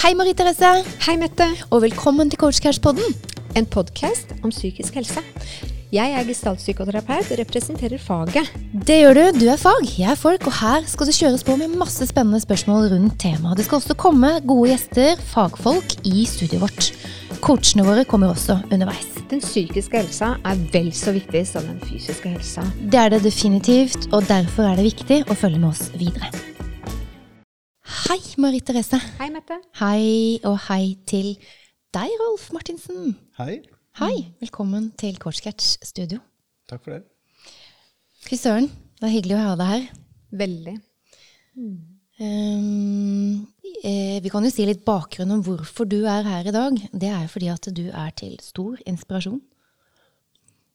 Hei, Marie Therese, Hei, Mette. og velkommen til Coachcash-podden. En podkast om psykisk helse. Jeg er gestaltpsykoterapeut og representerer faget. Det gjør du. Du er fag, jeg er folk, og her skal det kjøres på med masse spennende spørsmål rundt temaet. Det skal også komme gode gjester, fagfolk, i studioet vårt. Coachene våre kommer også underveis. Den psykiske helsa er vel så viktig som den fysiske helsa. Det er det definitivt, og derfor er det viktig å følge med oss videre. Hei, Marie Therese. Hei, Mette. Hei, og hei til deg, Rolf Martinsen. Hei. Hei, velkommen til Kortsketsj studio. Takk for det. Fy søren, det er hyggelig å ha deg her. Veldig. Um, eh, vi kan jo si litt bakgrunn om hvorfor du er her i dag. Det er fordi at du er til stor inspirasjon.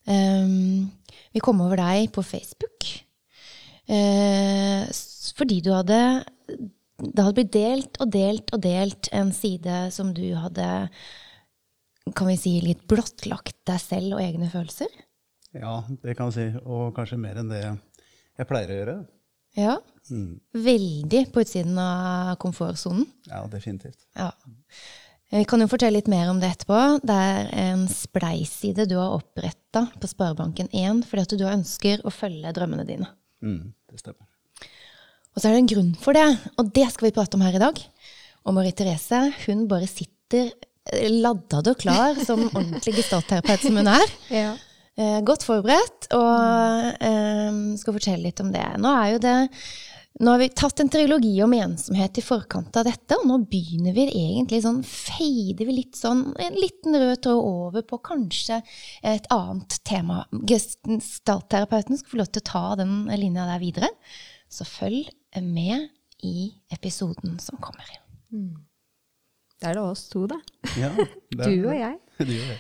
Um, vi kom over deg på Facebook eh, fordi du hadde Det hadde blitt delt og delt og delt en side som du hadde kan vi si, litt blottlagt deg selv og egne følelser. Ja, det kan jeg si. Og kanskje mer enn det jeg pleier å gjøre. Ja. Mm. Veldig på utsiden av komfortsonen. Ja, definitivt. Ja. Vi kan jo fortelle litt mer om det etterpå. Det er en spleiside du har oppretta på Sparebanken1 fordi at du ønsker å følge drømmene dine. Mm, det stemmer. Og så er det en grunn for det, og det skal vi prate om her i dag. Og Marie Therese hun bare sitter eh, laddad og klar som ordentlig gestaltterapeut som hun er. Ja. Eh, godt forberedt, og eh, skal fortelle litt om det. Nå er jo det nå har vi tatt en trilogi om ensomhet i forkant av dette, og nå begynner vi egentlig sånn, Feider vi litt sånn, en liten rød tråd over på kanskje et annet tema. Gestaltterapeuten skal få lov til å ta den linja der videre. Så følg med i episoden som kommer. Da er det oss to, da. Ja, det er- Du og jeg. Du og jeg.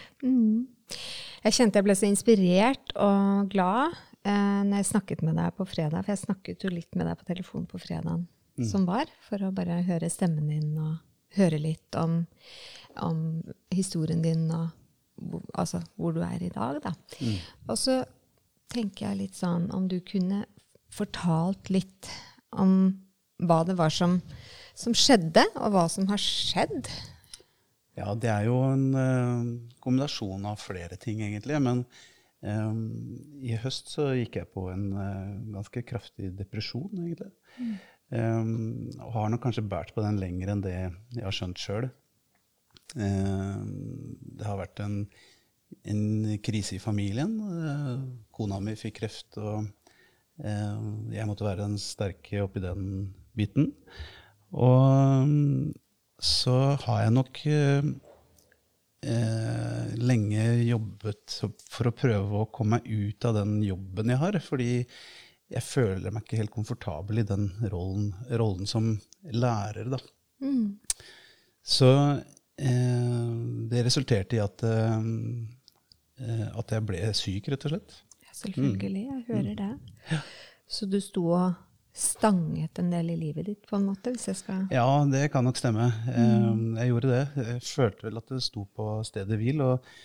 Jeg kjente jeg ble så inspirert og glad eh, når jeg snakket med deg på fredag. For jeg snakket jo litt med deg på telefon på fredagen som var, for å bare høre stemmen din og høre litt om, om historien din og altså, hvor du er i dag. Da. Og så tenker jeg litt sånn om du kunne fortalt litt om hva det var som, som skjedde, og hva som har skjedd. Ja, det er jo en uh, kombinasjon av flere ting, egentlig. Men um, i høst så gikk jeg på en uh, ganske kraftig depresjon, egentlig. Eh, og har nok kanskje båret på den lenger enn det jeg har skjønt sjøl. det har vært en, en krise i familien. Uh, kona mi fikk kreft, og jeg måtte være den sterke oppi den biten. Og mm, så har jeg nok eh, eh, lenge jobbet for å prøve å komme meg ut av den jobben jeg har. Fordi jeg føler meg ikke helt komfortabel i den rollen, rollen som lærer. Da. Så eh, det resulterte i at, eh, eh, at jeg ble syk, rett og slett. Ja, selvfølgelig. Jeg hører det. Så du sto og stanget en del i livet ditt, på en måte, hvis jeg skal Ja, det kan nok stemme. Mm. Jeg gjorde det. Jeg følte vel at det sto på stedet hvil. Og,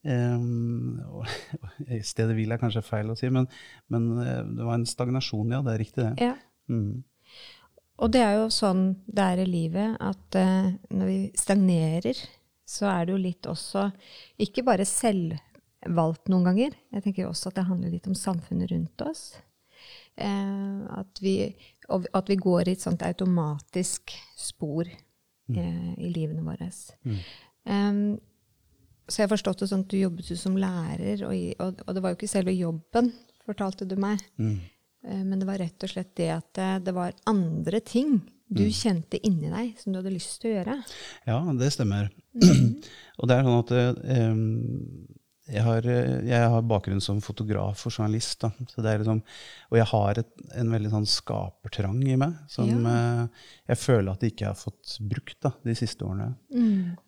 Um, stedet hvil er kanskje feil å si, men, men eh, det var en stagnasjon, ja. Det er riktig, det. Ja. Mm. Og det er jo sånn det er i livet, at uh, når vi stagnerer, så er det jo litt også ikke bare selvvalgt noen ganger. Jeg tenker også at det handler litt om samfunnet rundt oss. Eh, at, vi, at vi går i et sånt automatisk spor eh, i livene våre. Em, så jeg har forstått det sånn at du jobbet jo som lærer, og, i, og, og det var jo ikke selve jobben, fortalte du meg. Eh, Men det var rett og slett det at det, det var andre ting du kjente inni deg som du hadde lyst til å gjøre. Ja, det stemmer. og det er sånn at eh, jeg, har, eh, jeg har bakgrunn som fotograf og journalist. Da. Så det er liksom, og jeg har et, en veldig sånn skapertrang i meg som eh, jeg føler at jeg ikke har fått brukt da, de siste årene.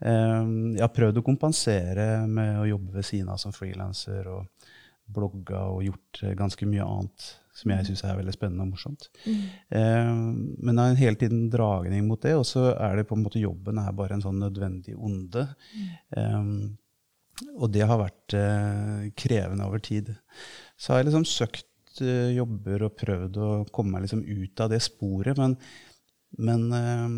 Eh, jeg har prøvd å kompensere med å jobbe ved siden av som frilanser og blogga og gjort ganske mye annet som jeg syns er veldig spennende og morsomt. Eh, men det er en hele tiden dragning mot det, og så er det på en måte jobben er bare en sånn nødvendig onde. Eh, og det har vært eh, krevende over tid. Så har jeg liksom søkt eh, jobber og prøvd å komme meg liksom ut av det sporet, men Men eh,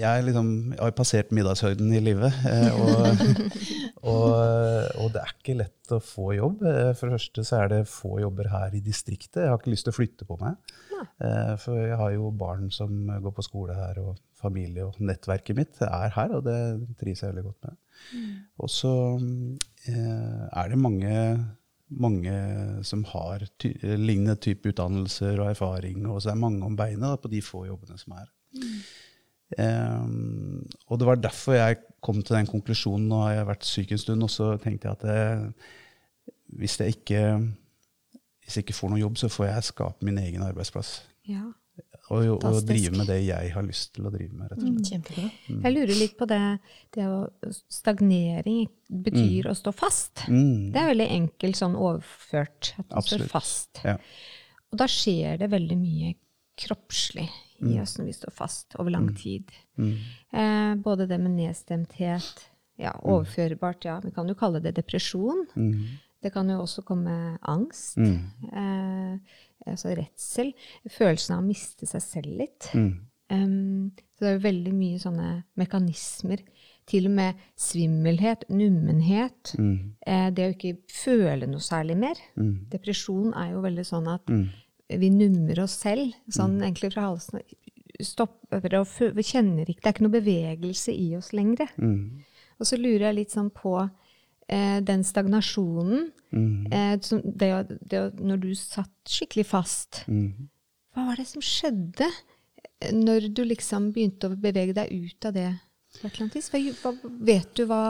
jeg, liksom, jeg har passert middagshøyden i livet. eh, og, og, og det er ikke lett å få jobb. Eh, For det første så er det få jobber her i distriktet. Jeg har ikke lyst til å flytte på meg. For jeg har jo barn som går på skole her, og familie og nettverket mitt er her, og det trives jeg veldig godt med. Og så er det mange, mange som har ty lignende type utdannelser og erfaring, og så er mange om beinet på de få jobbene som er. Um, og det var derfor jeg kom til den konklusjonen. Nå har jeg vært syk en stund, og så tenkte jeg at det, hvis, jeg ikke, hvis jeg ikke får noen jobb, så får jeg skape min egen arbeidsplass. Ja. Og, og drive med det jeg har lyst til å drive med. rett og slett. Mm. Jeg lurer litt på det, det å Stagnering betyr å stå fast. Mm. Det er veldig enkelt sånn overført. At man står fast. Ja. Og da skjer det veldig mye kroppslig Mm. I åssen vi står fast over lang tid. Mm. Eh, både det med nedstemthet, ja, overførbart, ja, vi kan jo kalle det depresjon. Mm. Det kan jo også komme angst, Mm. eh, altså redsel, følelsen av å miste seg selv litt. Mm. Um, så det er jo veldig mye sånne mekanismer. Til og med svimmelhet, nummenhet. Mm. Eh, det å ikke føle noe særlig mer. Mm. Depresjon er jo veldig sånn at Mm. Vi nummer oss selv, sånn egentlig fra halsen. Stopper og vi kjenner ikke Det er ikke noe bevegelse i oss lenger. Mm. Og så lurer jeg litt sånn på eh, den stagnasjonen. Mm. Eh, som det, det, når du satt skikkelig fast. Mm. Hva var det som skjedde eh, når du liksom begynte å bevege deg ut av det? hva, vet du hva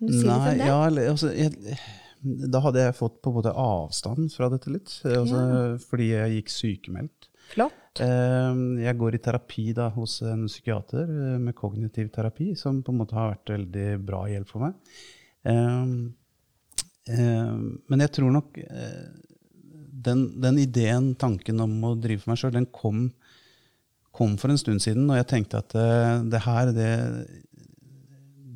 du sier Nei, om det? ja, altså, jeg, da hadde jeg fått på en måte avstand fra dette litt. altså, ja. Fordi jeg gikk sykemeldt. Flott. Eh, Jeg går i terapi da, hos en psykiater eh, med kognitiv terapi, som på en måte har vært veldig bra hjelp for meg. Eh, eh, Men jeg tror nok eh, den, den ideen, tanken om å drive for meg sjøl, den kom, kom for en stund siden. Og jeg tenkte at eh, det her, det,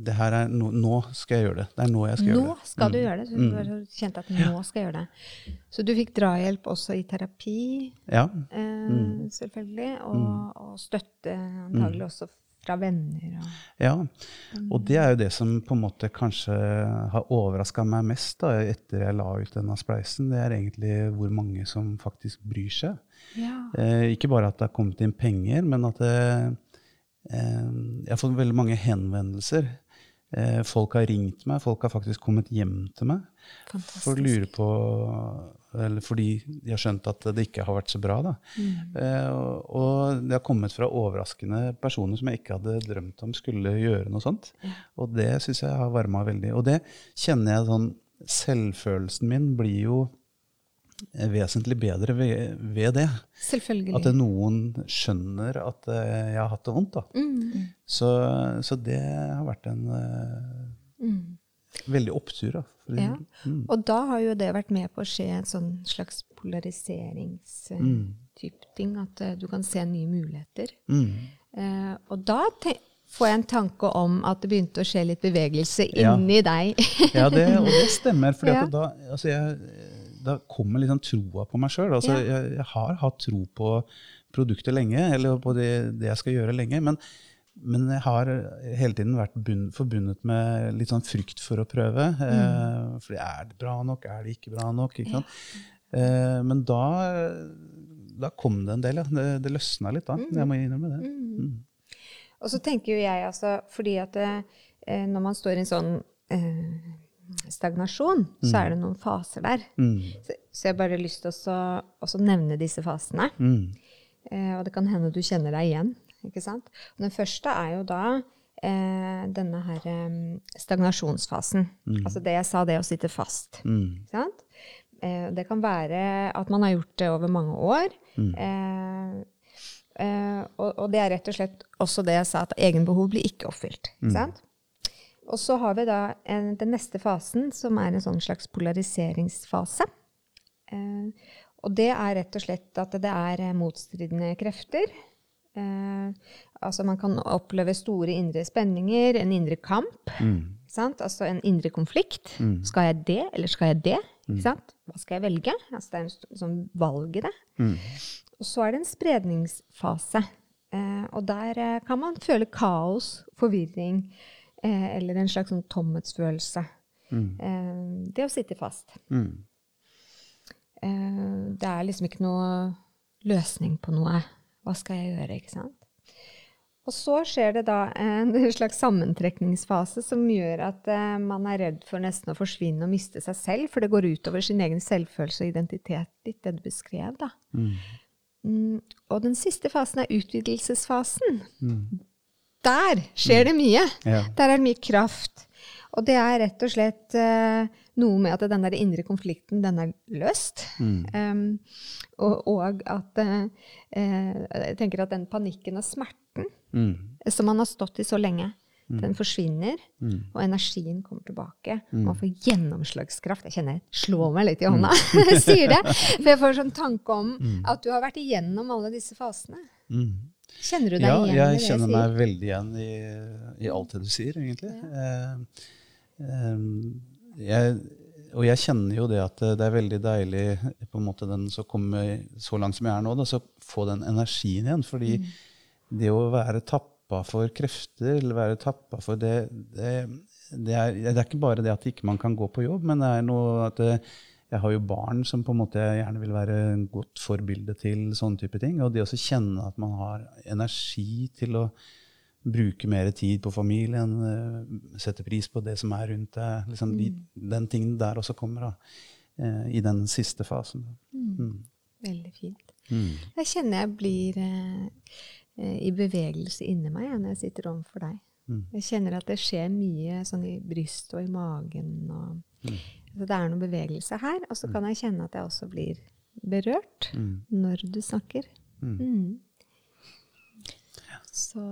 det her er no, Nå skal jeg gjøre det. Det er nå jeg skal Nå gjøre det. Nå skal du Mm. gjøre det. Så du bare kjente at nå skal jeg gjøre det. Så du fikk drahjelp også i terapi, Ja. eh, Mm. selvfølgelig, og, og støtte antagelig også fra venner. Og, Ja, og det er jo det som på en måte kanskje har overraska meg mest da, etter jeg la ut denne spleisen. Det er egentlig hvor mange som faktisk bryr seg. ja. Eh, ikke bare at det har kommet inn penger, men at det, eh, jeg har fått veldig mange henvendelser. Eh, folk har ringt meg, folk har faktisk kommet hjem til meg for å lure på eller fordi de har skjønt at det ikke har vært så bra. Da. Eh, og, og det har kommet fra overraskende personer som jeg ikke hadde drømt om skulle gjøre noe sånt. Og det syns jeg har varma veldig. Og det kjenner jeg sånn Selvfølelsen min blir jo vesentlig bedre ved, ved det. Selvfølgelig. At det noen skjønner at eh, jeg har hatt det vondt. Da. Mm. Så, så det har vært en eh, Mm. veldig opptur. Da, Ja. Mm. Og da har jo det vært med på å skje en sånn slags polariseringstype ting. At eh, du kan se nye muligheter. Mm. Eh, og da te får jeg en tanke om at det begynte å skje litt bevegelse Ja. inni deg. Ja, det, og det stemmer. For Ja. da, altså jeg, da kommer liksom troa på meg sjøl. Altså, Ja. jeg, jeg har hatt tro på produktet lenge, eller på det, det jeg skal gjøre lenge. Men, men jeg har hele tiden vært bunn, forbundet med litt sånn frykt for å prøve. Eh, for er det bra nok? Er det ikke bra nok? Ikke sant? Eh, men da, da kom det en del, ja. Det, det løsna litt da. Jeg må innrømme det. Mm. Og så tenker jo jeg altså, fordi at eh, når man står i en sånn eh, stagnasjon, så er det noen faser der. Mm. Så, så jeg har bare lyst til å også nevne disse fasene. Mm. Eh, og det kan hende du kjenner deg igjen. ikke sant? Og den første er jo da eh, denne her eh, stagnasjonsfasen. Altså det jeg sa, det å sitte fast. Mm. Ikke sant? Eh, det kan være at man har gjort det over mange år. Eh, eh, og, og det er rett og slett også det jeg sa, at egenbehov blir ikke oppfylt. Ikke sant? Og så har vi da en, den neste fasen, som er en sånn slags polariseringsfase. Eh, og det er rett og slett at det er eh, motstridende krefter. Eh, altså man kan oppleve store indre spenninger, en indre kamp. Mm. sant? Altså en indre konflikt. Skal jeg det, eller skal jeg det? Ikke sant? Hva skal jeg velge? Altså det er en sånn valg i det. Og så er det en spredningsfase. Eh, og der eh, kan man føle kaos, forvirring eller en slags sånn tomhetsfølelse. Mm. Eh, det å sitte fast. Mm. Eh, det er liksom ikke noe løsning på noe. Hva skal jeg gjøre, ikke sant? Og så skjer det da en slags sammentrekningsfase som gjør at eh, man er redd for nesten å forsvinne og miste seg selv, for det går utover sin egen selvfølelse og identitet, litt det du beskrev, da. Mm. Mm, og den siste fasen er utvidelsesfasen. Mm. Der skjer det mye. Ja. Der er det mye kraft. Og det er rett og slett uh, noe med at den der indre konflikten, den er løst. Mm. Um, og, og at eh, Jeg tenker at den panikken og smerten Mm. som man har stått i så lenge, den forsvinner, Mm. og energien kommer tilbake. Man får gjennomslagskraft. Jeg kjenner jeg slår meg litt i hånda når jeg sier det. For jeg får sånn tanke om at du har vært igjennom alle disse fasene. Mm. Kjenner du deg Ja, igjen i jeg det kjenner jeg sier? meg veldig igjen i, i alt det du sier, egentlig. Eh, eh, jeg, og jeg kjenner jo det at det er veldig deilig på en måte den som kommer så langt som jeg er nå, da, så få den energien igjen. Fordi Mm. det å være tappa for krefter, eller være tappa for det, det, det, er, det er ikke bare det at ikke man kan gå på jobb, men det er noe at jeg har jo barn som på en måte jeg gjerne vil være godt forbilde til. sånne type ting, Og det å kjenne at man har energi til å bruke mer tid på familien, eh, sette pris på det som er rundt deg. Liksom de, den tingen der også kommer da, eh, i den siste fasen. Mm. Veldig fint. Mm. Jeg kjenner jeg blir eh, eh, i bevegelse inni meg når jeg sitter overfor deg. Mm. Jeg kjenner at det skjer mye sånn i brystet og i magen. Og, Mm. Så det er noe bevegelse her. Og så kan jeg kjenne at jeg også blir berørt Mm. når du snakker. Mm. Mm. Så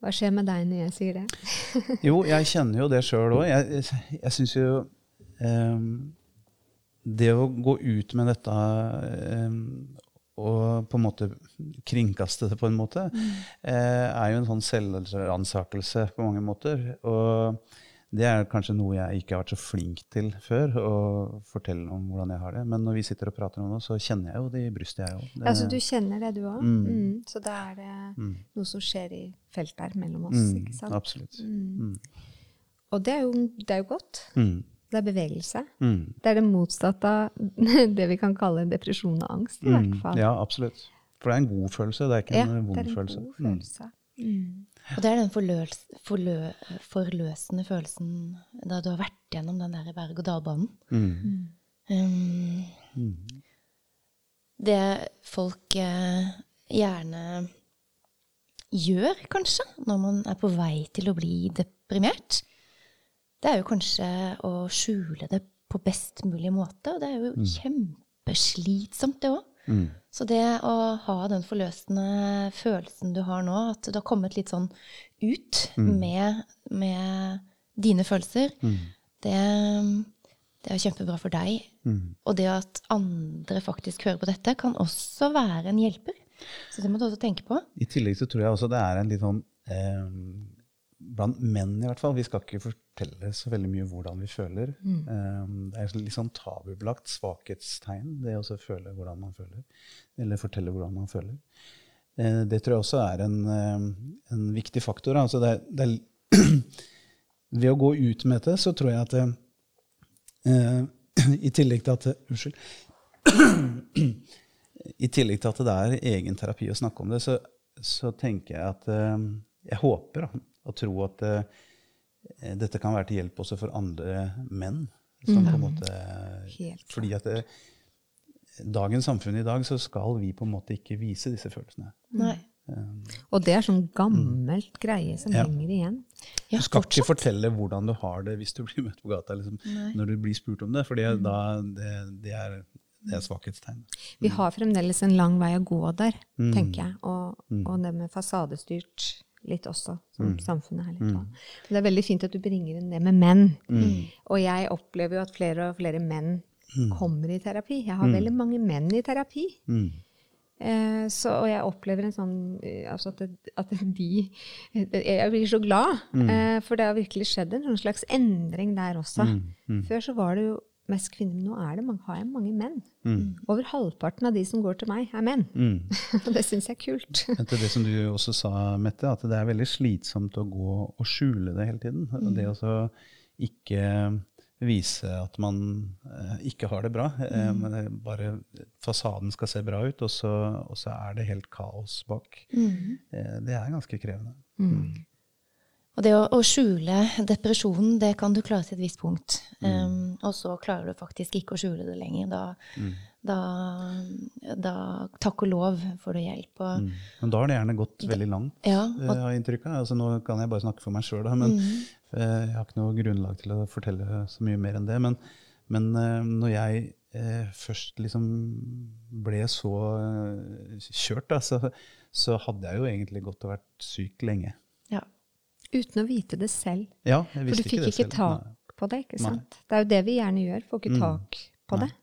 hva skjer med deg når jeg sier det? Jo, jeg kjenner jo det sjøl òg. Jeg, jeg, jeg syns jo um, Det å gå ut med dette um, og på en måte kringkaste det, på en måte, eh, er jo en sånn selvransakelse på mange måter. Og det er kanskje noe jeg ikke har vært så flink til før, å fortelle om hvordan jeg har det. Men når vi sitter og prater om det, så kjenner jeg jo det i brystet, jeg òg. så du kjenner det, du òg? Mm. Mm. Så da er det Mm. noe som skjer i feltet her mellom oss, Mm, ikke sant? absolutt. Mm. Mm. Og det er, jo, det er jo godt. Mm. Det er bevegelse. Mm. Det er det motsatte av det vi kan kalle depresjon og angst, i hvert fall. Ja, absolutt. For det er en god følelse, det er ikke Ja, en det er en følelse. god Mm. følelse. Mm. Og det er den forløs, forlø, forløsende følelsen da du har vært gjennom den der berg-og-dal-banen. Mm. Um, Mm. det folk eh, gjerne gjør, kanskje, når man er på vei til å bli deprimert, det er jo kanskje å skjule det på best mulig måte. Og det er jo kjempeslitsomt, det òg. Mm. Så det å ha den forløsende følelsen du har nå, at du har kommet litt sånn ut med, med dine følelser, Mm. det, det er kjempebra for deg. Mm. Og det at andre faktisk hører på dette, kan også være en hjelper. Så det må du også tenke på. I tillegg så tror jeg også det er en litt sånn eh, Blant menn i hvert fall. Vi skal ikke fortelle så veldig mye hvordan vi føler. Eh, det er litt sånn tabubelagt svakhetstegn, det å føle hvordan man føler. Eller fortelle hvordan man føler. Uh, det tror jeg også er en, uh, en viktig faktor. Altså det, er- det er, ved å gå ut med det, så tror jeg at eh, I tillegg til at Unnskyld. I tillegg til at det er egen terapi å snakke om det, så, så tenker jeg at eh, Jeg håper da, og tro at eh, dette kan være til hjelp også for andre menn. Som på en måte, Helt fordi at det, dagens samfunn i dag så skal vi på en måte ikke vise disse følelsene. Nei. Og det er sånn gammelt greie som Ja. henger igjen. Ja, Du skal ikke fortelle hvordan du har det hvis du blir møtt på gata liksom, når du blir spurt om det, for det, det, er, det er svakhetstegn. Vi har fremdeles en lang vei å gå der, Mm. tenker jeg. Og, og det med fasadestyrt litt også, som samfunnet er litt av. Det er veldig fint at du bringer inn det med menn. Og jeg opplever jo at flere og flere menn kommer i terapi. Jeg har veldig mange menn i terapi. Mm. Eh, så, og jeg opplever en sånn eh, altså at, det, at de Jeg blir så glad, eh, for det har virkelig skjedd en sånn slags endring der også. Før så var det jo mest kvinner. Men nå er det mange, har jeg mange menn. Mm. Over halvparten av de som går til meg, er menn. Mm. Og det syns jeg er kult. Etter det som du også sa, Mette, at det er veldig slitsomt å gå og skjule det hele tiden. Mm. Det å ikke vise at man eh, ikke har det bra, eh, Mm. men bare fasaden skal se bra ut, og så, og så er det helt kaos bak. Mm. Eh, det er ganske krevende. Og det å, å skjule depresjonen, det kan du klare til et visst punkt. Um, og så klarer du faktisk ikke å skjule det lenger. Da, da, da takk og lov får du hjelp. Og, Mm. Men da har det gjerne gått veldig langt, ja, eh, og, har jeg inntrykk av. Altså, nå kan jeg bare snakke for meg sjøl, men Mm. eh, jeg har ikke noe grunnlag til å fortelle så mye mer enn det. Men, men eh, når jeg først liksom ble så kjørt, da, så, så hadde jeg jo egentlig gått og vært syk lenge. ja. Uten å vite det selv. Ja, jeg visste For du fikk det ikke selv. På det, ikke Nei. Det er jo det vi gjerne gjør. Får ikke Mm. tak på Nei. det.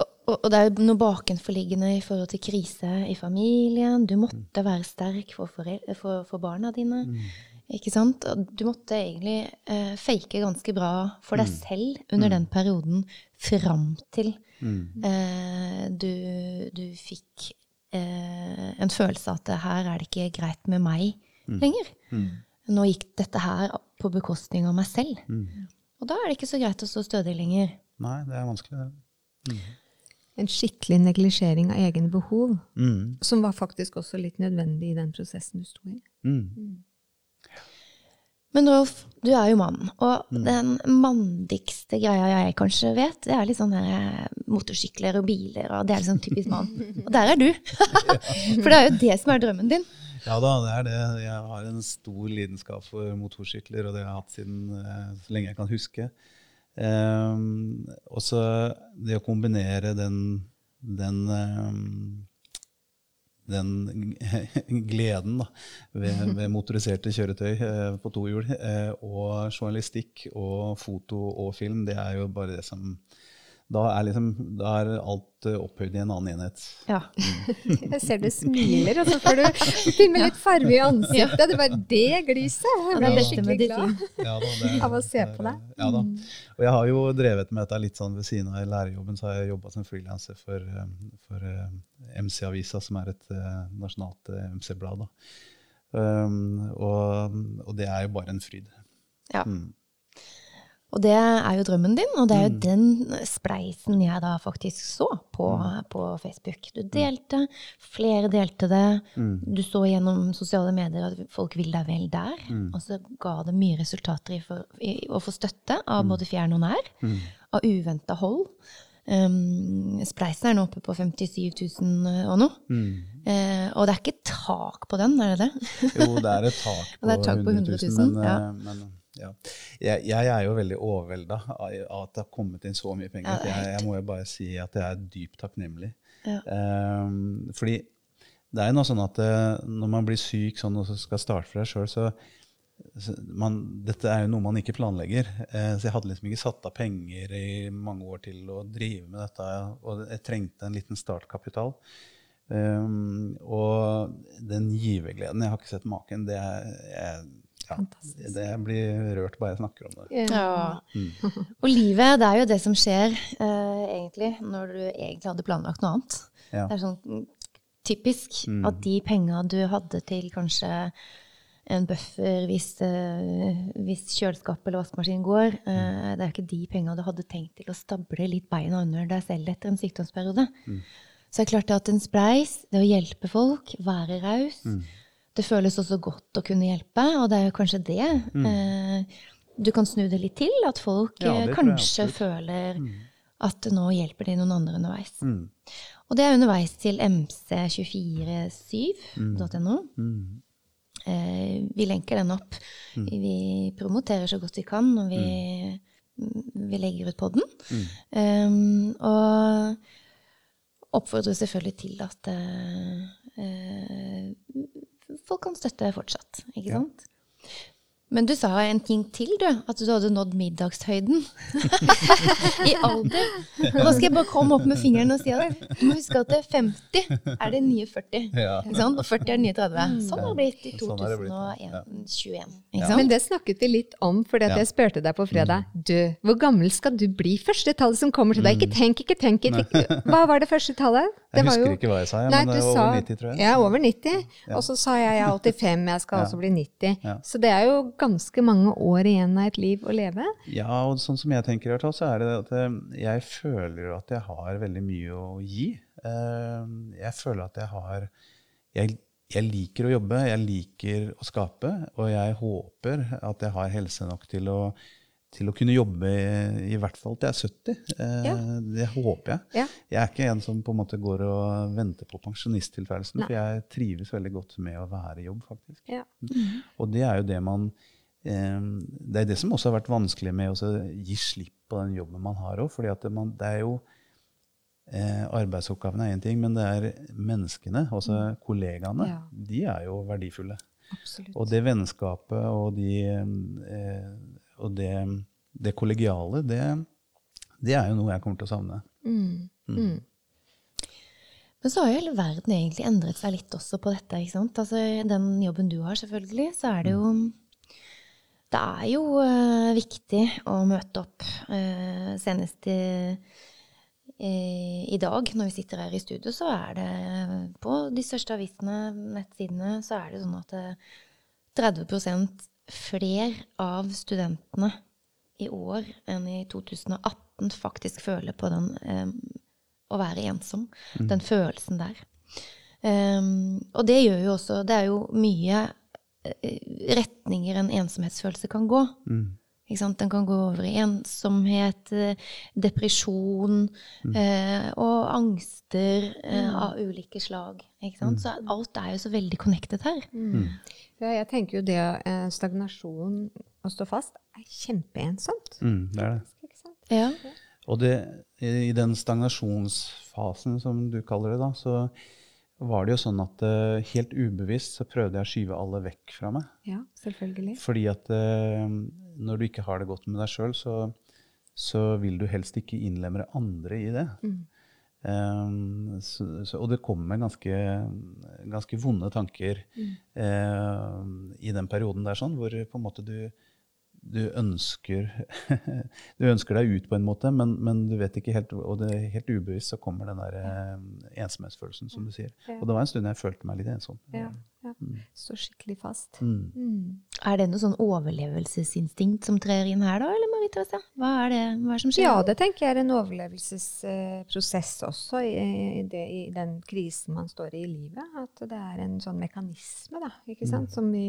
Og, og, og det er jo noe bakenforliggende i forhold til krise i familien. Du måtte være sterk for, forel- for, for barna dine. Ikke sant? Du måtte egentlig eh, fake ganske bra for deg selv under den perioden fram til Mm. eh, du, du fikk eh, en følelse av at her er det ikke greit med meg lenger. Mm. Nå gikk dette her på bekostning av meg selv. Mm. Og da er det ikke så greit å stå stødig lenger. Nei, det er vanskelig, det. En skikkelig neglisjering av egne behov, Mm. som var faktisk også litt nødvendig i den prosessen du sto i. Mm. Men Rolf, du er jo mann, og den mandigste greia jeg kanskje vet, det er litt sånn her motorsykler og biler, og det er liksom typisk mann. Og der er du! For det er jo det som er drømmen din. Ja da, det er det. Jeg har en stor lidenskap for motorsykler, og det har jeg hatt siden eh, så lenge jeg kan huske. Um, og så det å kombinere den, den um, den gleden da, ved, ved motoriserte kjøretøy eh, på to hjul, eh, og journalistikk og foto og film, det er jo bare det som Da er, liksom, da er alt eh, opphøyd i en annen enhet. Ja. Jeg ser du smiler, og så får du til med litt farge i ansiktet. Det var det gliset. Jeg ble beste skikkelig glad. Ja, da, det, Av å se det på deg. Ja da. Og jeg har jo drevet med dette litt sånn ved siden av lærerjobben, så har jeg jobba som frilanser for, eh, for eh, MC-avisa, som er et nasjonalt MC-blad. Um, og, og det er jo bare en fryd. ja. Mm. Og det er jo drømmen din, og det er jo den spleisen jeg da faktisk så på, på Facebook. Du delte, flere delte det. Du så gjennom sosiale medier at folk vil deg vel der. Og så ga det mye resultater i, for, i å få støtte av både fjern og nær. Av uventa hold. Um, spleisen er nå oppe på 57 000 og noe. Uh, og det er ikke tak på den, er det det? Jo, det er et tak på, Det er tak på 100 000, men, ja. eh, men ja. Jeg, jeg er jo veldig overvelda av at det har kommet inn så mye penger. Ja, jeg, jeg må jo bare si at jeg er dypt takknemlig. Ja. Um, fordi det er jo noe sånn at eh, når man blir syk sånn, og så skal starte for deg sjøl, så, så man, Dette er jo noe man ikke planlegger. Uh, så jeg hadde liksom ikke satt av penger i mange år til å drive med dette. Og jeg trengte en liten startkapital. Um, og den givergleden Jeg har ikke sett maken. Det er jeg, ja, Fantastisk. det blir rørt bare jeg snakker om det. Ja. Og livet, det er jo det som skjer eh, egentlig når du egentlig hadde planlagt noe annet. Ja. Det er sånn mm, typisk at de penga du hadde til kanskje en buffer hvis, eh, hvis kjøleskap eller vaskemaskin går, eh, det er ikke de penga du hadde tenkt til å stable litt beina under deg selv etter en sykdomsperiode. Så det er klart at en spleis, det å hjelpe folk, være raus, det føles også godt å kunne hjelpe, og det er jo kanskje det. Eh, du kan snu det litt til, at folk Ja, eh, kanskje føler føler at nå hjelper de noen andre underveis. Mm. Og det er underveis til mc247.no. Mm. Eh, vi lenker den opp. Vi promoterer så godt vi kan, og vi, vi legger ut podden. den. Um, og oppfordrer selvfølgelig til at eh, eh, folk kan støtte fortsatt, ikke Ja. sant? Men du sa en ting til, du. At du hadde nådd middagshøyden. I alder. Da skal jeg bare komme opp med fingeren og si at du må huske at det er 50 er det nye 40. Ja. Og 40 er det nye 30. Sånn har det blitt i Sånn har det blitt, ja. 2021. Ja. Ikke sant? Men det snakket vi litt om, for Ja. jeg spurte deg på fredag. Du, hvor gammel skal du bli? Første tallet som kommer til deg. Ikke tenk, ikke tenk. Ikke. Hva var det første tallet? Det Jeg husker jo- ikke hva jeg sa, ja, Nei, men det er var over 90, tror jeg. Ja, over 90. Og så sa jeg jeg er 85, jeg skal Ja. også bli 90. Ja. Så det er jo ganske mange år igjen av et liv å leve. Ja, og sånn som jeg tenker, så er det at eh, jeg føler at jeg har veldig mye å gi. Eh, Jeg føler at jeg har jeg, jeg liker å jobbe, jeg liker å skape, og jeg håper at jeg har helse nok til å, til å kunne jobbe i, i hvert fall til jeg er 70. Eh, Ja. Det håper jeg. Ja. Jeg er ikke en som på en måte går og venter på pensjonisttilværelsen, for jeg trives veldig godt med å være i jobb, faktisk. Ja. Og det er jo det man eh, Det er det som også har vært vanskelig med å gi slipp på den jobben man har òg. For det, man- det er jo eh, Arbeidsoppgavene er én ting, men det er menneskene, altså kollegaene, Ja. de er jo verdifulle. Absolutt. Og det vennskapet og, de, eh, og det, det kollegiale, det, det er jo noe jeg kommer til å savne. Mm. Mm. Men så har jo hele verden egentlig endret seg litt også på dette. ikke sant? Altså, Den jobben du har, selvfølgelig, så er det jo Det er jo uh, viktig å møte opp. uh, senest i, i, i dag, når vi sitter her i studio, så er det på de største avisene, nettsidene, så er det sånn at eh, 30 flere av studentene i år enn i 2018 faktisk føler på den um, å være ensom. Den følelsen der. Um, og det gjør jo også Det er jo mye eh, retninger en ensomhetsfølelse kan gå. Mm. Ikke sant? Den kan gå over i ensomhet, depresjon depresjon eh, og angster eh, av ulike slag. Ikke sant? Så alt er jo så veldig connected her. Ja, jeg tenker jo det eh, stagnasjon, å stå fast, er kjempeensomt. Mm, det er det. Ja. Og det, i den stagnasjonsfasen, som du kaller det, da, så var det jo sånn at uh, helt ubevisst så prøvde jeg å skyve alle vekk fra meg. Ja, selvfølgelig. Fordi at uh, når du ikke har det godt med deg sjøl, så, så vil du helst ikke innlemme andre i det. Mm. Um, så, så, og det kommer ganske, ganske vonde tanker eh, i den perioden der, sånn, hvor på en måte du, du ønsker Du ønsker deg ut på en måte, men, men du vet ikke helt Og det er helt ubevisst så kommer den der eh, ensomhetsfølelsen, som du sier. Og det var en stund jeg følte meg litt ensom. Ja, ja. Står skikkelig fast. Mm. Mm. Er det noe sånn overlevelsesinstinkt som trer inn her, da? Eller Marita? Hva er det, hva er det som skjer? Ja, det tenker jeg er en overlevelsesprosess også i, i, det, i den krisen man står i i livet. At det er en sånn mekanisme, da. Ikke sant? Som vi,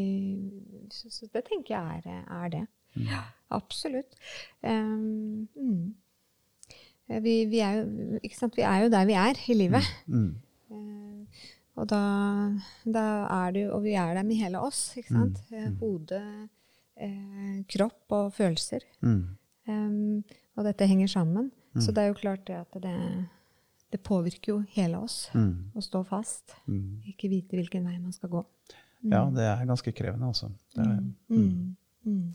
så, så det tenker jeg er, er det. Ja, absolutt. Um, mm. vi, vi, er jo, ikke sant? vi er jo der vi er i livet. Mm. Eh, og da, da er det jo Og vi er der med hele oss, ikke sant? Mm. Hode, eh, kropp og følelser. Mm. Um, og dette henger sammen. Så det er jo klart det at det, det påvirker jo hele oss Mm. å stå fast. Mm. Ikke vite hvilken vei man skal gå. Ja, det er ganske krevende, altså. Er. Mm. Mm.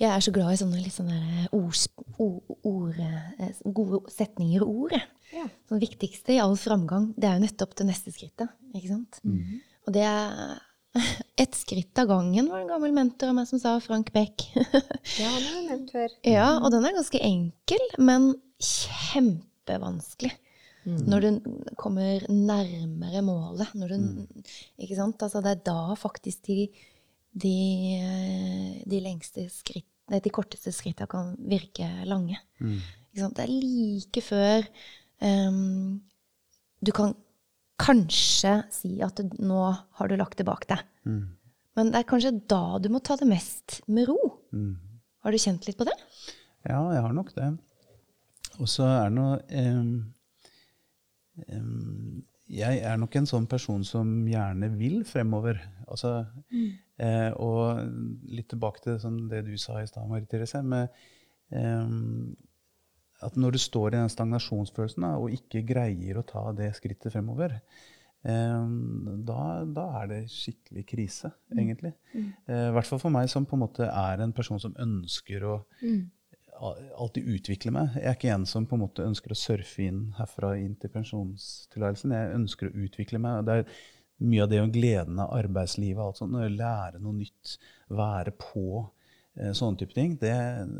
Jeg er så glad i sånne litt sånne ord, ord, ord, eh, gode setninger og ord. Ja. Så det viktigste i all framgang, det er jo nettopp det neste skrittet. ikke sant? Og det er ett skritt av gangen, var det en gammel mentor av meg som sa, Frank Beck. Ja, har jeg nevnt før. ja, og den er ganske enkel, men kjempevanskelig. Når du kommer nærmere målet. Når du, ikke sant? Altså, det er da faktisk de, de, de lengste skritt, de korteste skrittene kan virke lange. Ikke sant? Det er like før ehm, du kan kanskje si at du, nå har du lagt det bak deg. Mm. Men det er kanskje da du må ta det mest med ro. Mm. Har du kjent litt på det? Ja, jeg har nok det. Og så er det noe um, um, Jeg er nok en sånn person som gjerne vil fremover. Altså, eh, og litt tilbake til sånn det du sa i stad, Marie Therese, med em, at når du står i den stagnasjonsfølelsen da, og ikke greier å ta det skrittet fremover, eh, da, da er det skikkelig krise, egentlig. Eh, hvert fall for meg som på en måte er en person som ønsker å mm. alltid utvikle meg. Jeg er ikke en som på en måte ønsker å surfe inn herfra inn til pensjonstilværelsen. Jeg ønsker å utvikle meg. Det er mye av det og gleden av arbeidslivet, alt sånt, lære noe nytt, være på, eh, sånne type ting, det,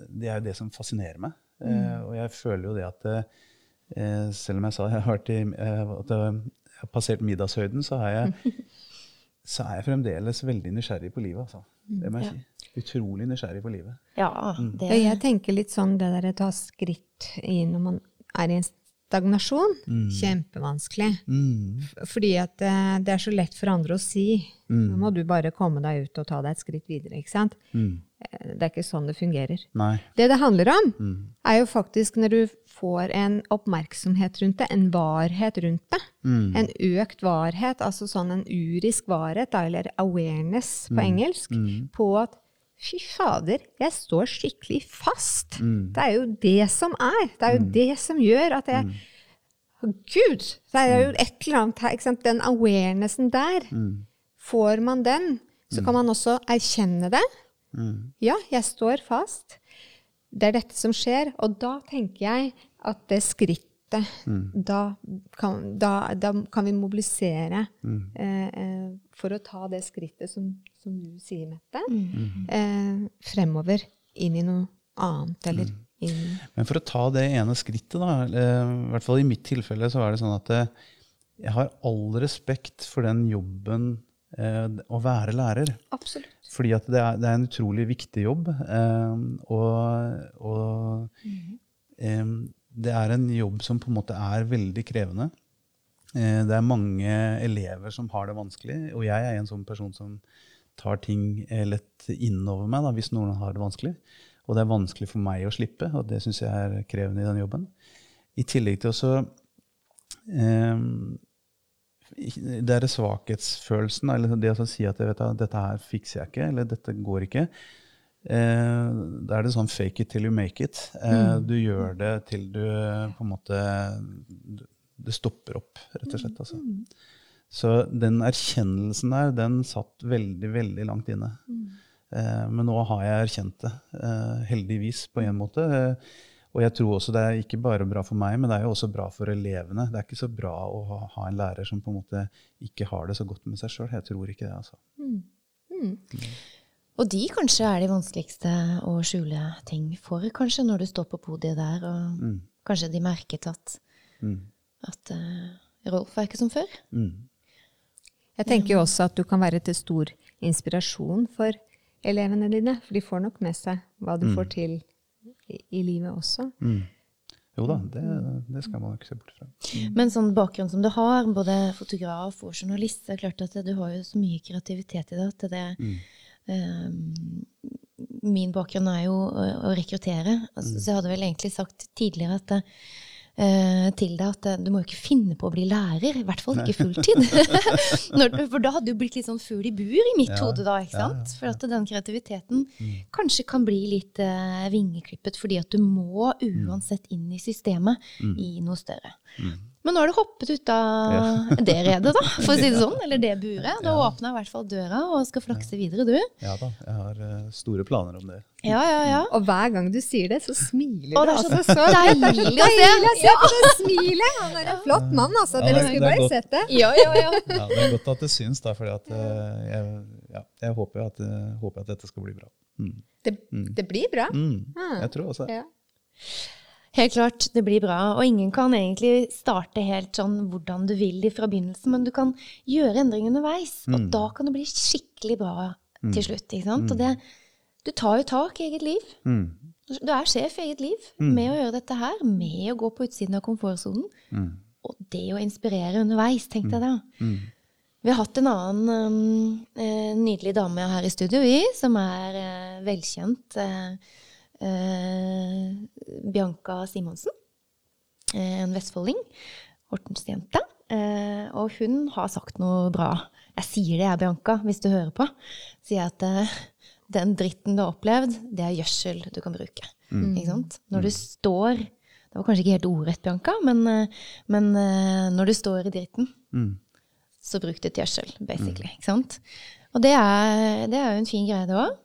det er jo det som fascinerer meg. Eh, og jeg føler jo det at eh, selv om jeg sa jeg har, vært i, eh, at jeg har passert middagshøyden, så, har jeg, så er jeg fremdeles veldig nysgjerrig på livet. Altså. Det må jeg si. Utrolig nysgjerrig på livet. Ja, Mm. det mm. jeg tenker litt sånn det der å ta skritt i når man er i en stagnasjon. Kjempevanskelig. Mm. Fordi at det er så lett for andre å si. Mm. Nå må du bare komme deg ut og ta deg et skritt videre. ikke sant? Mm. Eh, Det er ikke sånn det fungerer. Nei. Det det handler om, Mm. er jo faktisk når du får en oppmerksomhet rundt det, en varhet rundt det. Mm. En økt varhet, altså sånn en urisk varhet, eller awareness på engelsk, Mm. på at fy fader, jeg står skikkelig fast. Mm. Det er jo det som er. Det er jo det som gjør at jeg Gud! Det er jo et eller annet her. ikke sant? Den awarenessen der. Mm. Får man den, så kan man også erkjenne det. Mm. Ja, jeg står fast. Det er dette som skjer. Og da tenker jeg at det skrittet da, kan, da, da kan vi mobilisere mm. eh, for å ta det skrittet som, som du sier, Mette, eh, fremover inn i noe annet. Eller inn Men for å ta det ene skrittet, da, eh, i hvert fall i mitt tilfelle, så er det sånn at eh, jeg har all respekt for den jobben eh, å være lærer. Absolutt. Fordi at det er, det er en utrolig viktig jobb. eh, og og eh, det er en jobb som på en måte er veldig krevende. Eh, det er mange elever som har det vanskelig, og jeg er en sånn person som tar ting eh, lett innover meg da, hvis noen har det vanskelig. Og det er vanskelig for meg å slippe, og det syns jeg er krevende i den jobben. I tillegg til også eh, det er svakhetsfølelsen, eller det å si at jeg vet, dette her fikser jeg ikke, eller dette går ikke. Eh, da er det sånn fake it till you make it. Eh, Du gjør det til du på en måte Det stopper opp, rett og slett. Altså. Så den erkjennelsen der, den satt veldig, veldig langt inne. Eh, men nå har jeg erkjent det, eh, heldigvis, på en måte. Eh, og jeg tror også det er ikke bare bra for meg, men det er jo også bra for elevene. Det er ikke så bra å ha, ha en lærer som på en måte ikke har det så godt med seg sjøl. Jeg tror ikke det, altså. Og de kanskje er de vanskeligste å skjule ting for, kanskje, når du står på podiet der, og Mm. kanskje de merket at, Mm. at uh, Rolf er ikke som før. Mm. Jeg tenker jo også at du kan være til stor inspirasjon for elevene dine, for de får nok med seg hva du får til i, livet også. Mm. Jo da, det, det skal man ikke se bort fra. Men sånn bakgrunn som du har, både fotograf og journalist, det er klart at du har jo så mye kreativitet i at det eh, Min bakgrunn er jo å, å rekruttere. Altså, Så jeg hadde vel egentlig sagt tidligere at det, til deg at eh, du må jo ikke finne på å bli lærer, i hvert fall ikke fulltid. Når, for da hadde du blitt litt sånn fugl i bur i mitt Ja, hode da, ikke ja, sant? ja, For at den kreativiteten kanskje kan bli litt eh, vingeklippet, fordi at du må uansett inn i systemet i noe større. Men nå har du hoppet ut av det redet, da, for å si det sånn, eller det buret. Du har åpna i hvert fall døra og skal flakse videre, du. Ja da, jeg har uh, store planer om det. Ja, ja, ja. Og hver gang du sier det, så smiler du. det er så altså, så deilig det er så å se. deilig å se på det smilet! Han er en flott mann, altså. Ja, Dere det- skulle bare godt. sett det. Ja, ja, ja. Ja, det er godt at det syns, da, for jeg, ja, jeg håper, at, uh, håper at dette skal bli bra. Mm. Det, det blir bra. Mm. Ah. Jeg tror også det. Helt klart, det blir bra. Og ingen kan egentlig starte helt sånn hvordan du vil fra begynnelsen, men du kan gjøre endringer underveis. Og da kan det bli skikkelig bra til slutt. ikke sant? Og det, du tar jo tak i eget liv. Mm. Du er sjef i eget liv med å gjøre dette her, med å gå på utsiden av komfortsonen. Mm. Og det å inspirere underveis, tenkte jeg da. Mm. Vi har hatt en annen um, eh, nydelig dame her i studio, vi, som er uh, velkjent. Eh, Bianca Simonsen. Eh, en vestfolding. Hortensjente. Eh, og hun har sagt noe bra. Jeg sier det, jeg, Bianca, hvis du hører på. Sier at eh, den dritten du har opplevd, det er gjødsel du kan bruke. Ikke sant? Når du står Det var kanskje ikke helt ordrett, Bianca, men, eh, men eh, når du står i dritten, Mm. så bruk det til gjødsel, basically. Ikke sant? Og det er, det er jo en fin greie, det òg.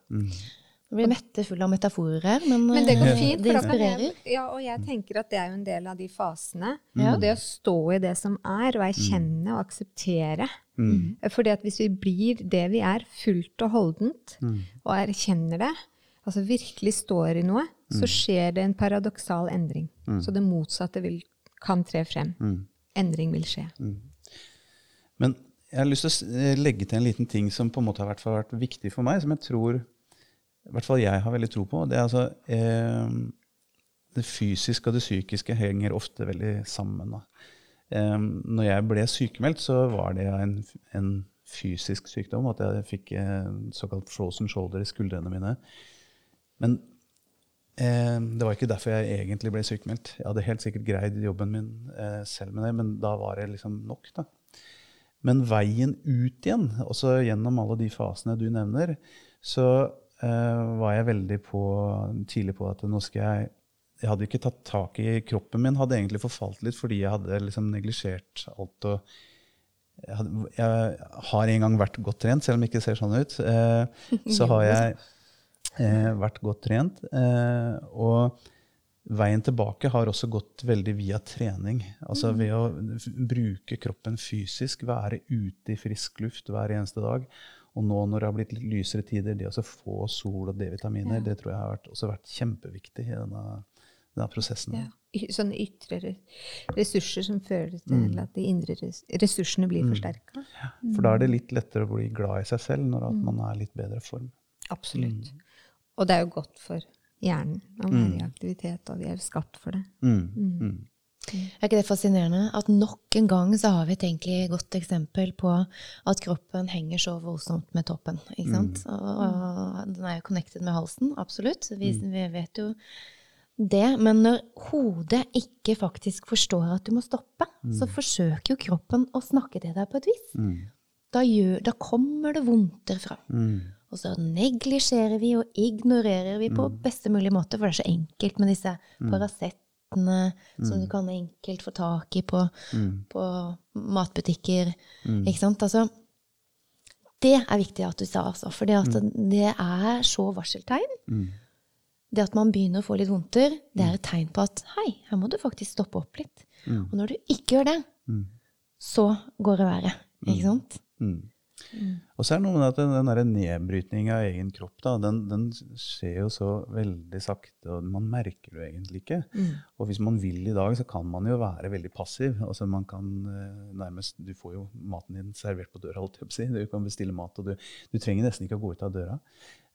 Mm. Blir Mette full av metaforer her, men, Men det går eh, fint. det inspirerer. jeg, ja, og jeg tenker at det er jo en del av de fasene. Mm. Og det å stå i det som er, og erkjenne og akseptere. Mm. Fordi at hvis vi blir det vi er, fullt og holdent, Mm. og erkjenner det, altså virkelig står i noe, så skjer det en paradoksal endring. Så det motsatte vil, kan tre frem. Mm. Endring vil skje. Men jeg har lyst til å eh, legge til en liten ting som på en måte har vært, vært viktig for meg, som jeg tror i hvert fall jeg har veldig tro på. Det er altså eh, Det fysiske og det psykiske henger ofte veldig sammen. Da. Eh, når jeg ble sykemeldt, så var det en, en fysisk sykdom. At jeg fikk eh, såkalt frozen shoulder i skuldrene mine. Men eh, det var ikke derfor jeg egentlig ble sykemeldt. Jeg hadde helt sikkert greid jobben min eh, selv med det, men da var det liksom nok. da. Men veien ut igjen, også gjennom alle de fasene du nevner, så var jeg veldig på, tidlig på at nå skal jeg Jeg hadde ikke tatt tak i kroppen min, hadde egentlig forfalt litt fordi jeg hadde liksom neglisjert alt. og jeg, hadde, jeg har en gang vært godt trent, selv om det ikke ser sånn ut. Eh, så har jeg eh, vært godt trent. Eh, og veien tilbake har også gått veldig via trening. Altså ved å bruke kroppen fysisk, være ute i frisk luft hver eneste dag. Og nå når det har blitt litt lysere tider, det å få sol og D-vitaminer, det tror jeg har vært, også vært kjempeviktig i denne, denne prosessen. Ja. Sånne ytre ressurser som fører til at de indre ressursene blir forsterka. For da er det litt lettere å bli glad i seg selv når at man er i litt bedre form. Absolutt. Og det er jo godt for hjernen å være i aktivitet, og vi er skapt for det. Mm. Mm. Er ikke det fascinerende? At nok en gang så har vi et egentlig godt eksempel på at kroppen henger så voldsomt med toppen. ikke sant? Og, og den er jo connected med halsen, absolutt. Vi, vi vet jo det. Men når hodet ikke faktisk forstår at du må stoppe, så forsøker jo kroppen å snakke til deg på et vis. Mm. Da, gjør, da kommer det vondter fram. Mm. Og så neglisjerer vi og ignorerer vi på beste mulig måte, for det er så enkelt med disse Paracetene som du kan enkelt få tak i på, på matbutikker. Ikke sant? Altså, det er viktig at du sa, altså. For det er så varseltegn. Mm. Det at man begynner å få litt vondter, det er et tegn på at hei, her må du faktisk stoppe opp litt. Og når du ikke gjør det, Mm. så går det verre. Ikke sant? Mm. Og så er det noe med at den, den nedbrytninga av egen kropp, da, den, den skjer jo så veldig sakte, og man merker det jo egentlig ikke. Og hvis man vil i dag, så kan man jo være veldig passiv. Altså man kan eh, nærmest, Du får jo maten din servert på døra, holdt jeg på å si. Du kan bestille mat, og du, du trenger nesten ikke å gå ut av døra.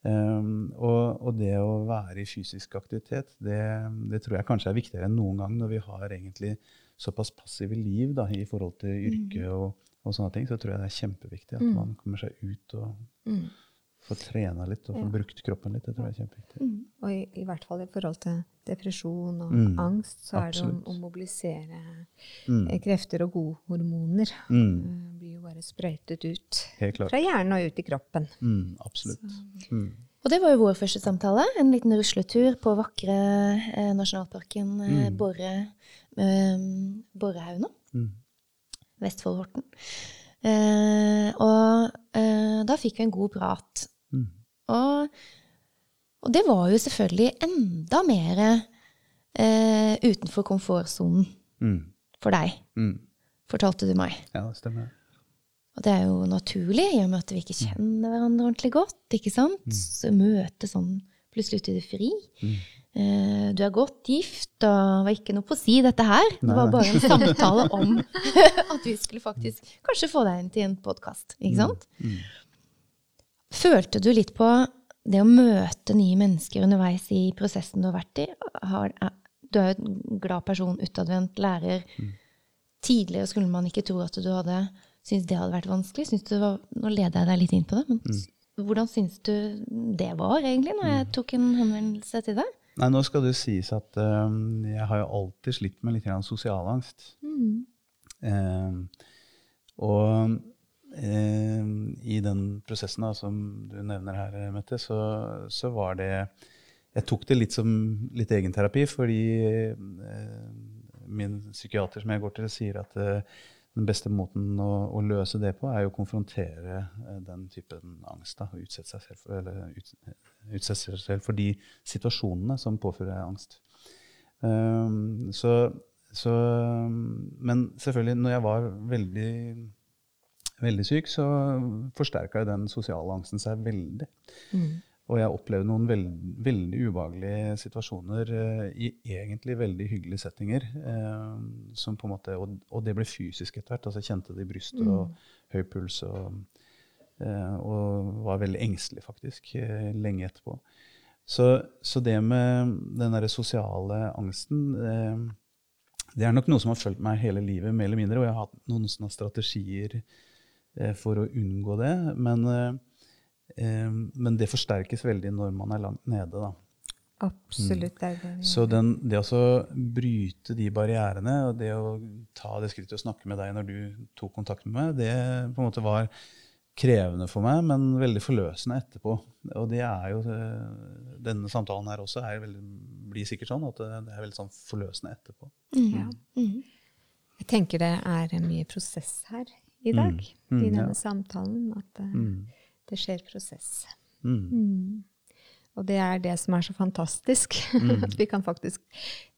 Um, og, og det å være i fysisk aktivitet, det, det tror jeg kanskje er viktigere enn noen gang når vi har egentlig såpass passive liv da, i forhold til yrke og, og sånne ting. Så tror jeg det er kjempeviktig at man kommer seg ut og får trena litt og får brukt kroppen litt. Det tror jeg er kjempeviktig. Og i, i hvert fall i forhold til depresjon og Mm. angst, så er det å, å mobilisere Mm. eh, krefter og godhormoner. Mm. Det blir jo bare sprøytet ut fra hjernen og ut i kroppen. Mm, absolutt. Mm. Og det var jo vår første samtale. En liten rusletur på vakre eh, nasjonalparken eh, Borre, eh, Borrehaugen, Mm. Vestfold-Horten. Eh, og eh, da fikk vi en god prat. Mm. Og, og det var jo selvfølgelig enda mer eh, utenfor komfortsonen Mm. for deg, Mm. fortalte du meg. Ja, det stemmer. Og det er jo naturlig, i og med at vi ikke kjenner hverandre ordentlig godt. ikke sant? Så møte sånn plutselig ute i det fri. Eh, du er godt gift, og det var ikke noe på å si dette her. Det var bare en samtale om at vi skulle faktisk kanskje få deg inn til en podkast. Ikke sant? Følte du litt på det å møte nye mennesker underveis i prosessen du har vært i? Har, du er jo en glad person, utadvendt lærer. Tidligere skulle man ikke tro at du hadde syntes det hadde vært vanskelig. Synes du var, nå leder jeg deg litt inn på det, men mm. hvordan syns du det var egentlig, når jeg tok en henvendelse til deg? Nei, nå skal det sies at uh, jeg har jo alltid slitt med litt sosial angst. Eh, og uh, i den prosessen da, som du nevner her, Mette, så, så var det Jeg tok det litt som litt egenterapi, fordi min psykiater som jeg går til, sier at eh, den beste måten å, å, løse det på, er å konfrontere eh, den typen angst. Da, og utsette seg selv for, eller ut, utsette seg selv for de situasjonene som påfører angst. Um, så, så, men selvfølgelig, når jeg var veldig, veldig syk, så forsterka den sosiale angsten seg veldig. Mm. Og jeg opplevde noen veld, veldig ubehagelige situasjoner eh, i egentlig veldig hyggelige settinger. Eh, som på en måte, og, og det ble fysisk etter hvert. altså Jeg kjente det i brystet mm. og høy puls. Og, eh, og, var veldig engstelig, faktisk, lenge etterpå. Så, så, det med den derre sosiale angsten Det er nok noe som har fulgt meg hele livet, mer eller mindre. Og jeg har hatt noen strategier for å unngå det. men men det forsterkes veldig når man er langt nede. da. Absolutt. Det det. Så den, det å bryte de barrierene, og det å ta det skrittet og snakke med deg når du tok kontakt med meg, det på en måte var krevende for meg, men veldig forløsende etterpå. Og det er jo eh, Denne samtalen her også veldig, blir sikkert sånn at det er veldig sånn forløsende etterpå. Mm. Ja. Mm. Jeg tenker det er mye prosess her i dag, mm. i denne ja. samtalen. at eh, mm. Det skjer prosess. Mm. Mm. Og det er det som er så fantastisk. Mm. at vi kan faktisk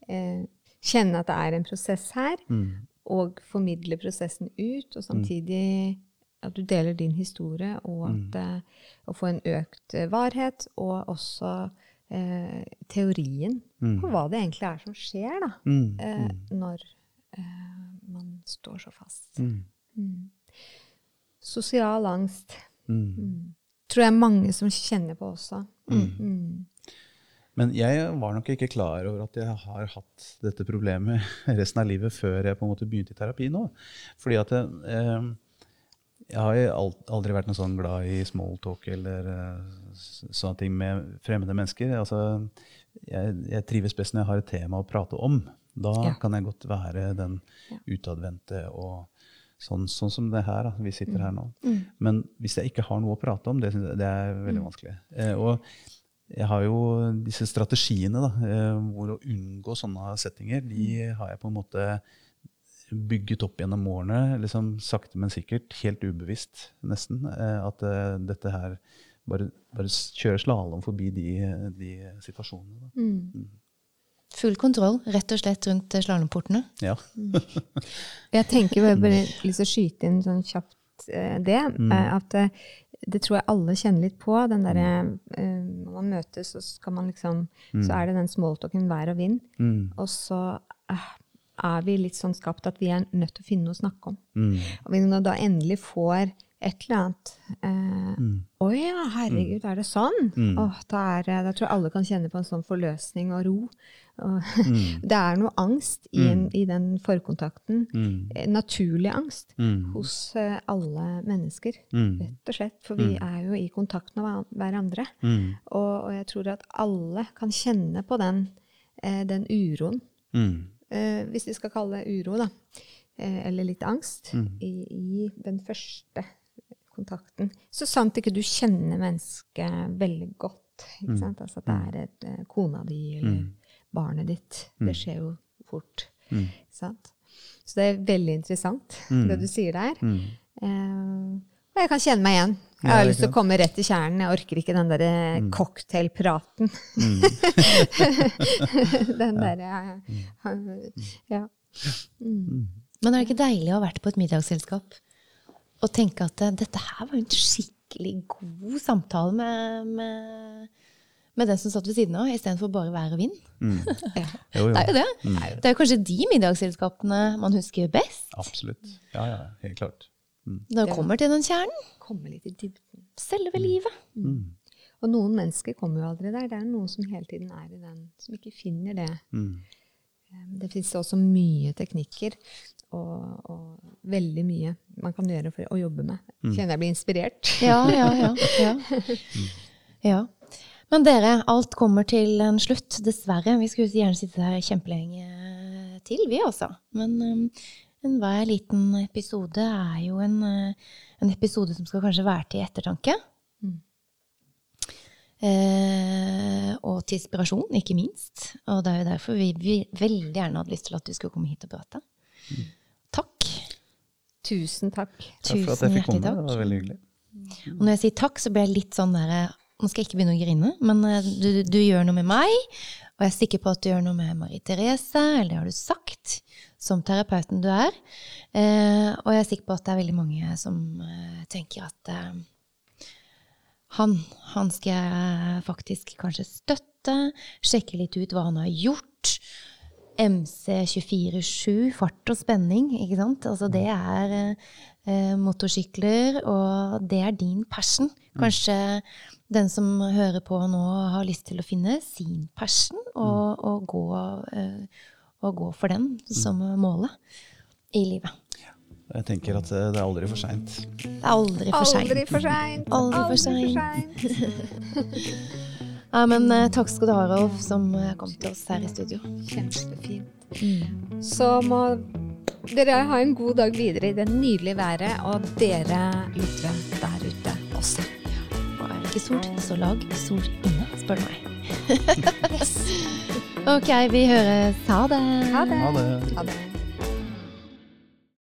eh, kjenne at det er en prosess her, mm. og formidle prosessen ut, og samtidig at du deler din historie, og at eh, å få en økt eh, varhet, og også eh, teorien mm. på hva det egentlig er som skjer da, mm. eh, når eh, man står så fast. Sosial angst. Mm. Mm. Tror jeg mange som kjenner på også. Mm. mm. Men jeg var nok ikke klar over at jeg har hatt dette problemet resten av livet før jeg på en måte begynte i terapi nå. Fordi at jeg, eh, jeg har aldri vært noe sånn glad i smalltalk eller eh, sånne ting med fremmede mennesker. Altså, jeg, jeg, trives best når jeg har et tema å prate om. Da ja. kan jeg godt være den utadvendte og Sånn, sånn, som det her, da. vi sitter her nå. Mm. Men hvis jeg ikke har noe å prate om, det, det er veldig mm. vanskelig. Eh, og jeg har jo disse strategiene da, eh, hvor å unngå sånne settinger, de mm. har jeg på en måte bygget opp gjennom årene, liksom sakte, men sikkert. Helt ubevisst, nesten. Eh, at eh, dette her bare, bare kjører slalåm forbi de, de situasjonene. Mm. mm. Full kontroll, rett og slett, rundt slalåmportene. Ja. jeg tenker bare, bare lyst til å skyte inn sånn kjapt eh, det. Mm. Eh, at eh, det tror jeg alle kjenner litt på. den der, Når man møtes, så, skal man liksom, mm. så er det den smalltalken vær og vind. Mm. Og så er vi litt sånn skapt at vi er nødt til å finne noe å snakke om. Mm. Og når vi da endelig får et eller annet eh, mm. Å ja, herregud, er det sånn? Mm. Oh, da, er, da, tror jeg alle kan kjenne på en sånn forløsning og ro. Mm. Det er noe angst i, en, mm. i den forkontakten. Mm. Eh, naturlig angst mm. hos eh, alle mennesker, rett og slett. For vi er jo i kontakt med hverandre. Og, og, jeg tror at alle kan kjenne på den, uh, den uroen. Uh, hvis vi skal kalle det uro, da. eller litt angst. I, I, den første kontakten. Så sant ikke du kjenner mennesket veldig godt. Ikke sant? Altså at det er et, kona di eller barnet ditt. Mm. Det skjer jo fort. Mm. Sant? Så det er veldig interessant, mm. det du sier der. Uh, og jeg kan kjenne meg igjen. Jeg har ja, lyst til å komme rett til kjernen. Jeg orker ikke den derre mm. cocktailpraten. Mm. den derre Ja. Mm. Men er det ikke deilig å ha vært på et middagsselskap og tenke at dette her var en skikkelig god samtale med, med med den som satt ved siden av, istedenfor bare vær og vind. Mm. ja. jo, jo. Det er jo det. Mm. Det er jo kanskje de middagsselskapene man husker best. Absolutt. Ja, ja, helt klart. Mm. Når det kommer til den kjernen. Kommer litt i dybden. Selve mm. livet. Mm. Og noen mennesker kommer jo aldri der. Det er noen som hele tiden er i den, som ikke finner det. Mm. Eh, det fins også mye teknikker og, og, veldig mye man kan gjøre for å jobbe med. Kjenner jeg blir inspirert. ja, ja, ja. ja. ja. Men dere, alt kommer til en slutt, dessverre. Vi skulle gjerne sitte her kjempelenge til, vi også. Men um, enhver liten episode er jo en, uh, en, episode som skal kanskje være til ettertanke. Mm. Eh, og til inspirasjon, ikke minst. Og det er jo derfor vi, vi, veldig gjerne hadde lyst til at du skulle komme hit og prate. Mm. Takk. Tusen takk. Takk for at Tusen jeg fikk hjertelig komme. Det var veldig hyggelig. Og når jeg sier takk, så blir jeg litt sånn der Nå skal jeg ikke begynne å grine, men eh, du, du gjør noe med meg, og jeg er sikker på at du gjør noe med Marie Therese, eller det har du sagt, som terapeuten du er. Eh, og jeg er sikker på at det er veldig mange som eh, tenker at eh, han, han skal jeg faktisk kanskje støtte, sjekke litt ut hva han har gjort. MC 24-7, fart og spenning, ikke sant? Altså det er eh, motorsykler, og det er din passion. Kanskje den som hører på nå har lyst til å finne sin passion, og, og, gå, eh, og gå for den som målet i livet. Jeg tenker at eh, det er aldri for seint. Det er aldri for seint. Aldri for seint. Aldri for seint. Ja, men eh, takk skal du ha, Rolf, som eh, kom til oss her i studio. Kjempefint. Så må dere ha en god dag videre i det nydelige været, og dere lyttere der ute også. Og er det ikke sol, så lag sol inne, spør du meg. ok, vi høres. Ha det. Ha det. Ha det. Ha det.